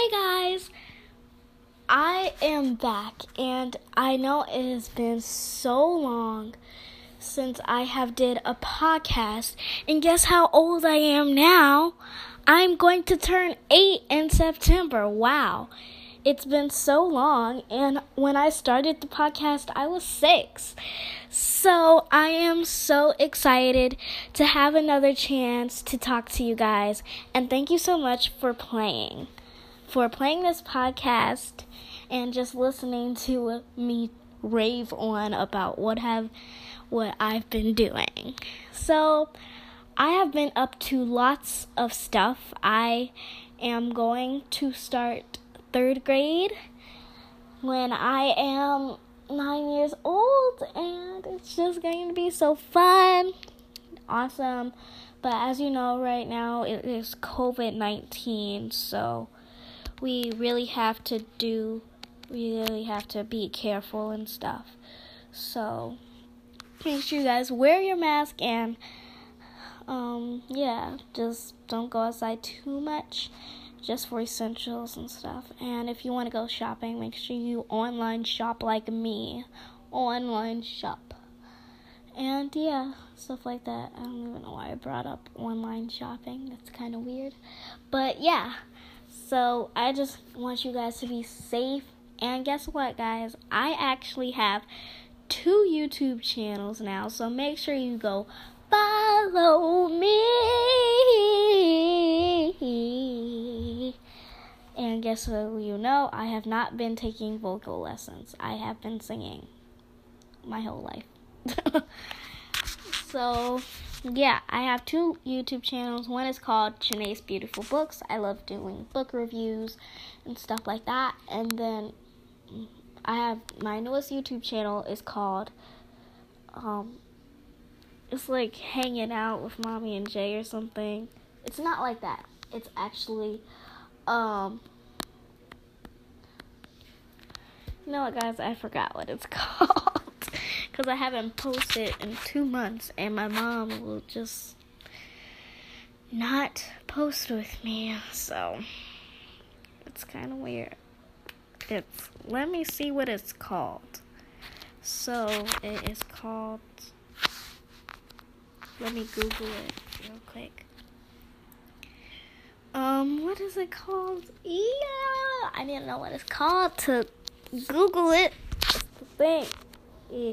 Hey guys, I am back, and I know it has been so long since I have did a podcast. And guess how old I am now? I'm going to turn eight in September. Wow. It's been so long, and when I started the podcast, I was six. So I am so excited to have another chance to talk to you guys, and thank you so much for playing, for playing this podcast, and just listening to me rave on about what have what I've been doing. So I have been up to lots of stuff. I am going to start third grade when I am nine years old, and it's just going to be so fun, awesome. But as you know, right now it is COVID 19, so we really have to do, we really have to be careful and stuff. So make sure you guys wear your mask and, um, yeah, just don't go outside too much just for essentials and stuff. And if you want to go shopping, make sure you online shop like me. Online shop. And yeah, stuff like that. I don't even know why I brought up online shopping. That's kind of weird. But yeah. So I just want you guys to be safe. And guess what, guys? I actually have two YouTube channels now. So make sure you go follow me. And guess what you know? I have not been taking vocal lessons. I have been singing my whole life. so, yeah, I have two YouTube channels. One is called Janae's Beautiful Books. I love doing book reviews and stuff like that. And then I have my newest YouTube channel is called um it's like hanging out with mommy and Jay or something. It's not like that. It's actually um you know what guys, I forgot what it's called cuz I haven't posted in 2 months and my mom will just not post with me. So it's kind of weird. It's let me see what it's called. So it is called let me Google it real quick. Um, what is it called? Yeah, I didn't know what it's called to Google it. That's the thing. Yeah.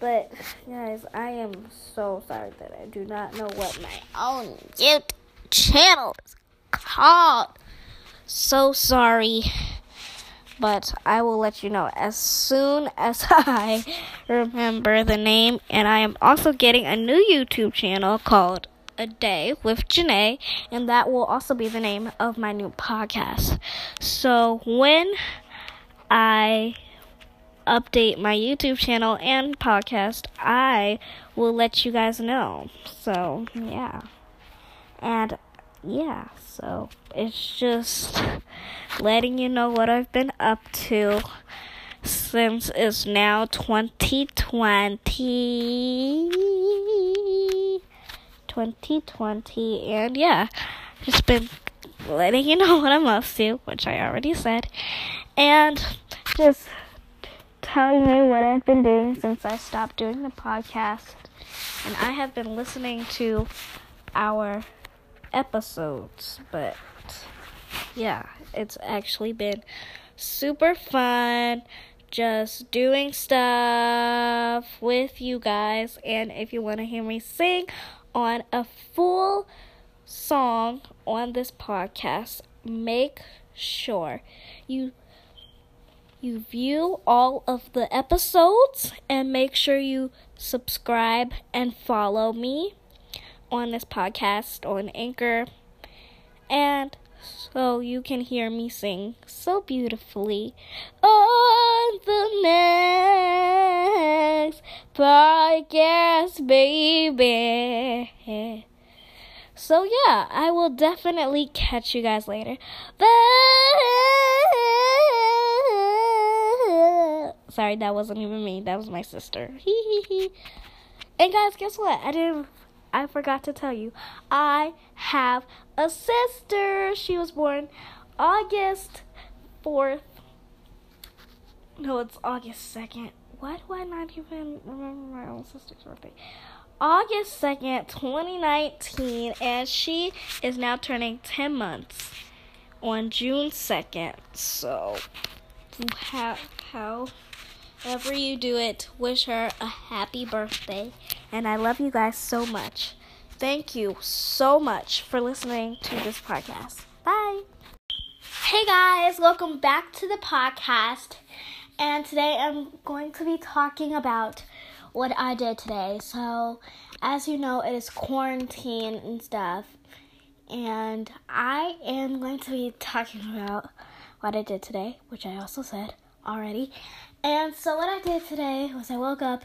But guys, I am so sorry that I do not know what my own YouTube channel is called. So sorry but I will let you know as soon as I remember the name. And I am also getting a new YouTube channel called A Day with Janae, and that will also be the name of my new podcast. So when I update my YouTube channel and podcast, I will let you guys know. So, yeah. And yeah, so it's just letting you know what I've been up to since it's now 2020. 2020, and yeah, just been letting you know what I'm up to, which I already said, and just telling you what I've been doing since I stopped doing the podcast. And I have been listening to our episodes, but yeah, it's actually been super fun just doing stuff with you guys. And if you want to hear me sing on a full song on this podcast, make sure you you view all of the episodes and make sure you subscribe and follow me on this podcast on Anchor. And so you can hear me sing so beautifully on the next podcast, baby. So, yeah, I will definitely catch you guys later. Sorry, that wasn't even me. That was my sister. and guys, guess what? I didn't I forgot to tell you. I have a sister. She was born August 4th. No, it's August 2nd. Why do I not even remember my own sister's birthday? August 2nd, 2019, and she is now turning 10 months on June 2nd. So, how, how, however you do it, wish her a happy birthday. And I love you guys so much. Thank you so much for listening to this podcast. Bye. Hey guys, welcome back to the podcast. And today I'm going to be talking about what I did today. So, as you know, it is quarantine and stuff. And I am going to be talking about what I did today, which I also said already. And so, what I did today was I woke up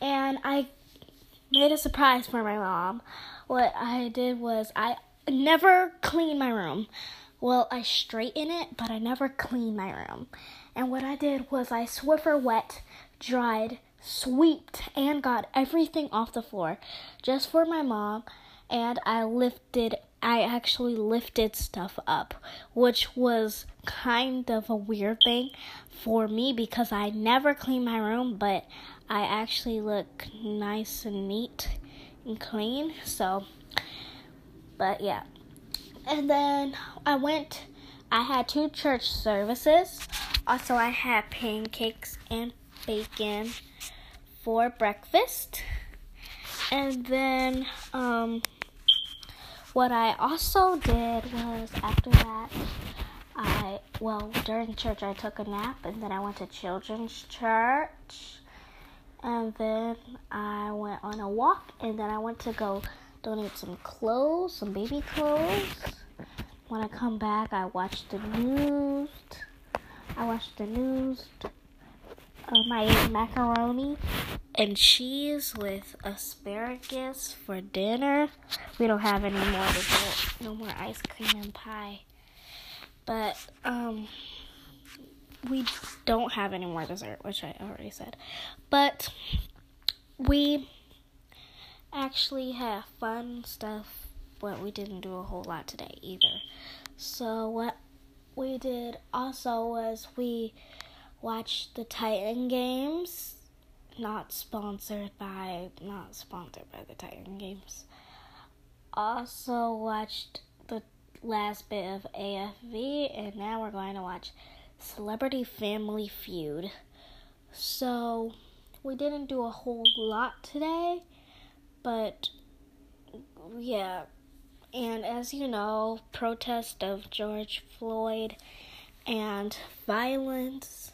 and I made a surprise for my mom. What I did was I never clean my room. Well, I straighten it, but I never clean my room. And what I did was I Swiffer wet, dried, swept, and got everything off the floor just for my mom. And I lifted, I actually lifted stuff up, which was kind of a weird thing for me because I never clean my room, but I actually look nice and neat and clean. So, but yeah. And then I went, I had two church services. Also, I had pancakes and bacon for breakfast. And then, um, what I also did was after that, I, well, during church, I took a nap and then I went to children's church. And then I went on a walk and then I went to go donate some clothes, some baby clothes. When I come back, I watch the news. I watch the news. Um, I ate macaroni and cheese with asparagus for dinner. We don't have any more dessert, no more ice cream and pie. But um, we don't have any more dessert, which I already said. But we actually have fun stuff, but we didn't do a whole lot today either. So what we did also was we watched the Titan games. Not sponsored by not sponsored by the Titan games. Also watched the last bit of AFV and now we're going to watch Celebrity Family Feud. So we didn't do a whole lot today but yeah, and as you know, protest of George Floyd and violence.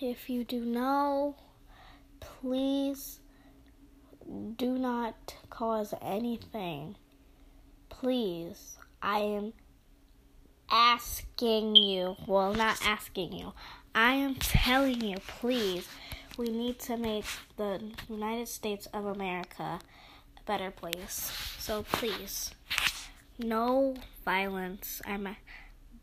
If you do know, please do not cause anything. Please, I am asking you. Well, not asking you. I am telling you, please we need to make the United States of America a better place. So please, no violence. I'm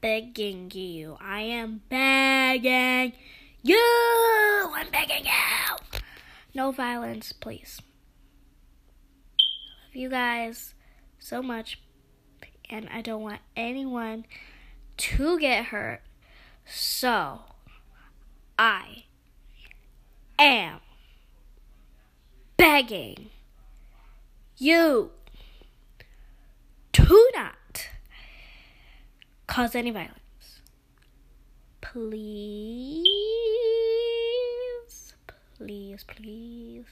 begging you. I am begging you. I'm begging you. No violence, please. I love you guys so much, and I don't want anyone to get hurt. So, I am begging you to not cause any violence. Please, please, please.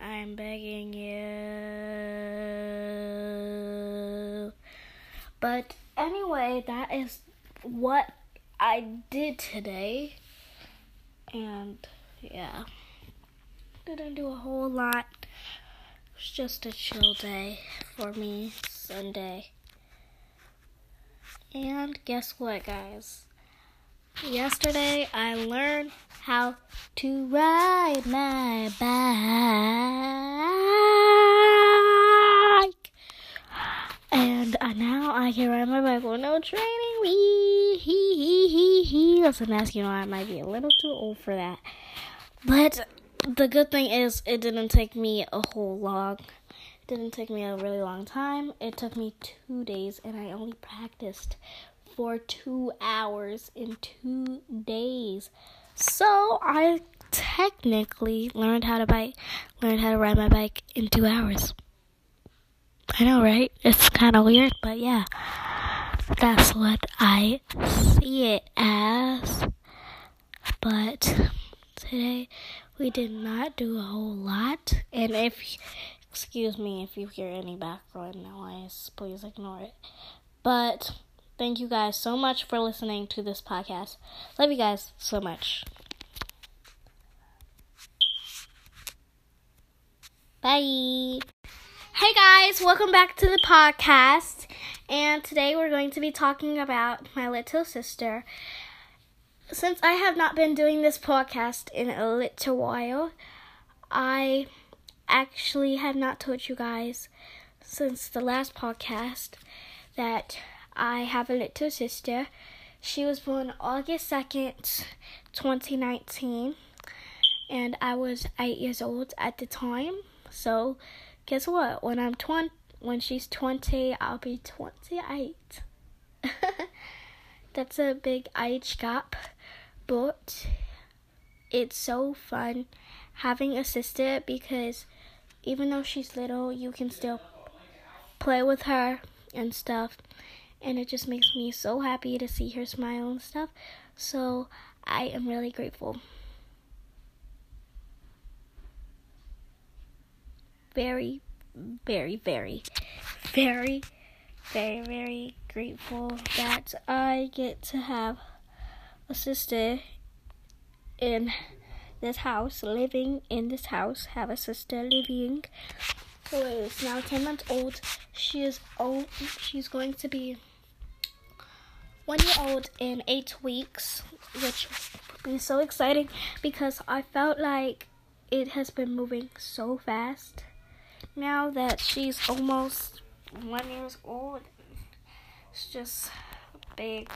I'm begging you. But anyway, that is what I did today. And yeah, didn't do a whole lot. It was just a chill day for me, Sunday. And guess what, guys? Yesterday I learned how to ride my bike. And uh, now I can ride my bike with no training. Wee, hee, hee, hee, hee. Listen, ask you know I might be a little too old for that. But the good thing is it didn't take me a whole long didn't take me a really long time. It took me two days, and I only practiced for two hours in two days. So I technically learned how to bike, learned how to ride my bike in two hours. I know, right? It's kind of weird, but yeah, that's what I see it as. But today we did not do a whole lot, and if excuse me if you hear any background noise, please ignore it. But thank you guys so much for listening to this podcast. Love you guys so much. Bye. Hey guys, welcome back to the podcast. And today we're going to be talking about my little sister. Since I have not been doing this podcast in a little while, I actually have not told you guys since the last podcast that I have a little sister. She was born August 2nd, 2019, and I was 8 years old at the time. So, guess what? When I'm 20, when she's 20, I'll be 28. That's a big age gap, but it's so fun having a sister because even though she's little, you can still play with her and stuff. And it just makes me so happy to see her smile and stuff. So I am really grateful. very, very, very, very, very, very grateful that I get to have a sister in this house, living in this house, have a sister living who is now 10 months old. She is old, she's going to be one year old in eight weeks, which be so exciting because I felt like it has been moving so fast now that she's almost one years old, it's just big.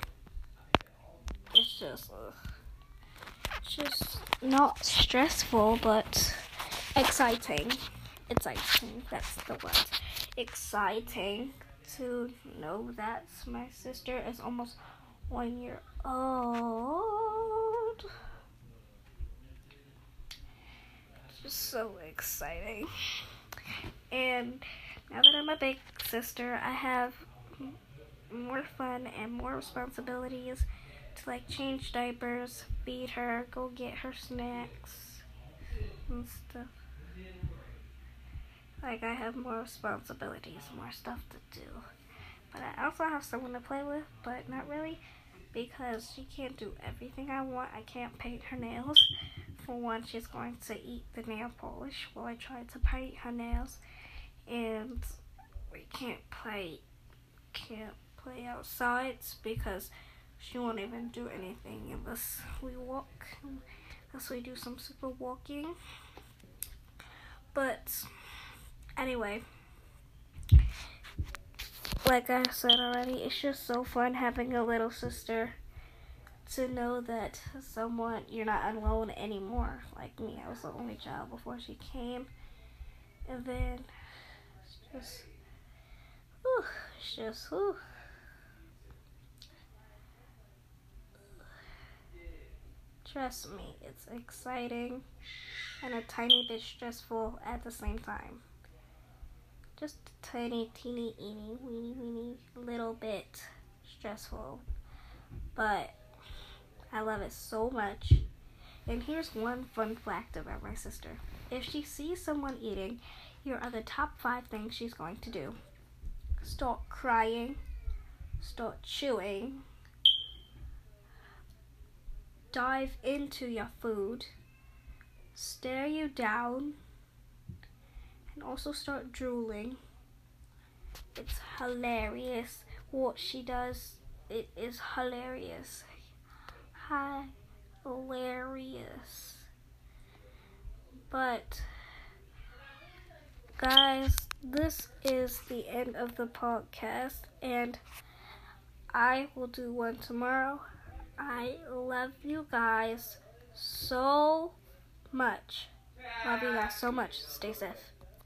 It's just, uh, just not stressful, but exciting. It's exciting. Hmm, that's the word. Exciting to know that my sister is almost one year old. Just so exciting. And now that I'm a big sister, I have more fun and more responsibilities to like change diapers, feed her, go get her snacks and stuff. Like I have more responsibilities, more stuff to do. But I also have someone to play with, but not really because she can't do everything I want. I can't paint her nails. For one, she's going to eat the nail polish while I try to paint her nails and we can't play can't play outside because she won't even do anything unless we walk unless we do some super walking but anyway like I said already, it's just so fun having a little sister to know that someone you're not alone anymore. Like me, I was the only child before she came, and then just, whew, it's just. Trust me, it's exciting and a tiny bit stressful at the same time. Just a tiny, teeny, eeny, weeny, weeny little bit stressful. But I love it so much. And here's one fun fact about my sister. If she sees someone eating here are the top five things she's going to do start crying, start chewing, dive into your food, stare you down, and also start drooling. It's hilarious what she does. It is hilarious. Hilarious. But guys, this is the end of the podcast, and I will do one tomorrow. I love you guys so much. Love you guys so much. Stay safe.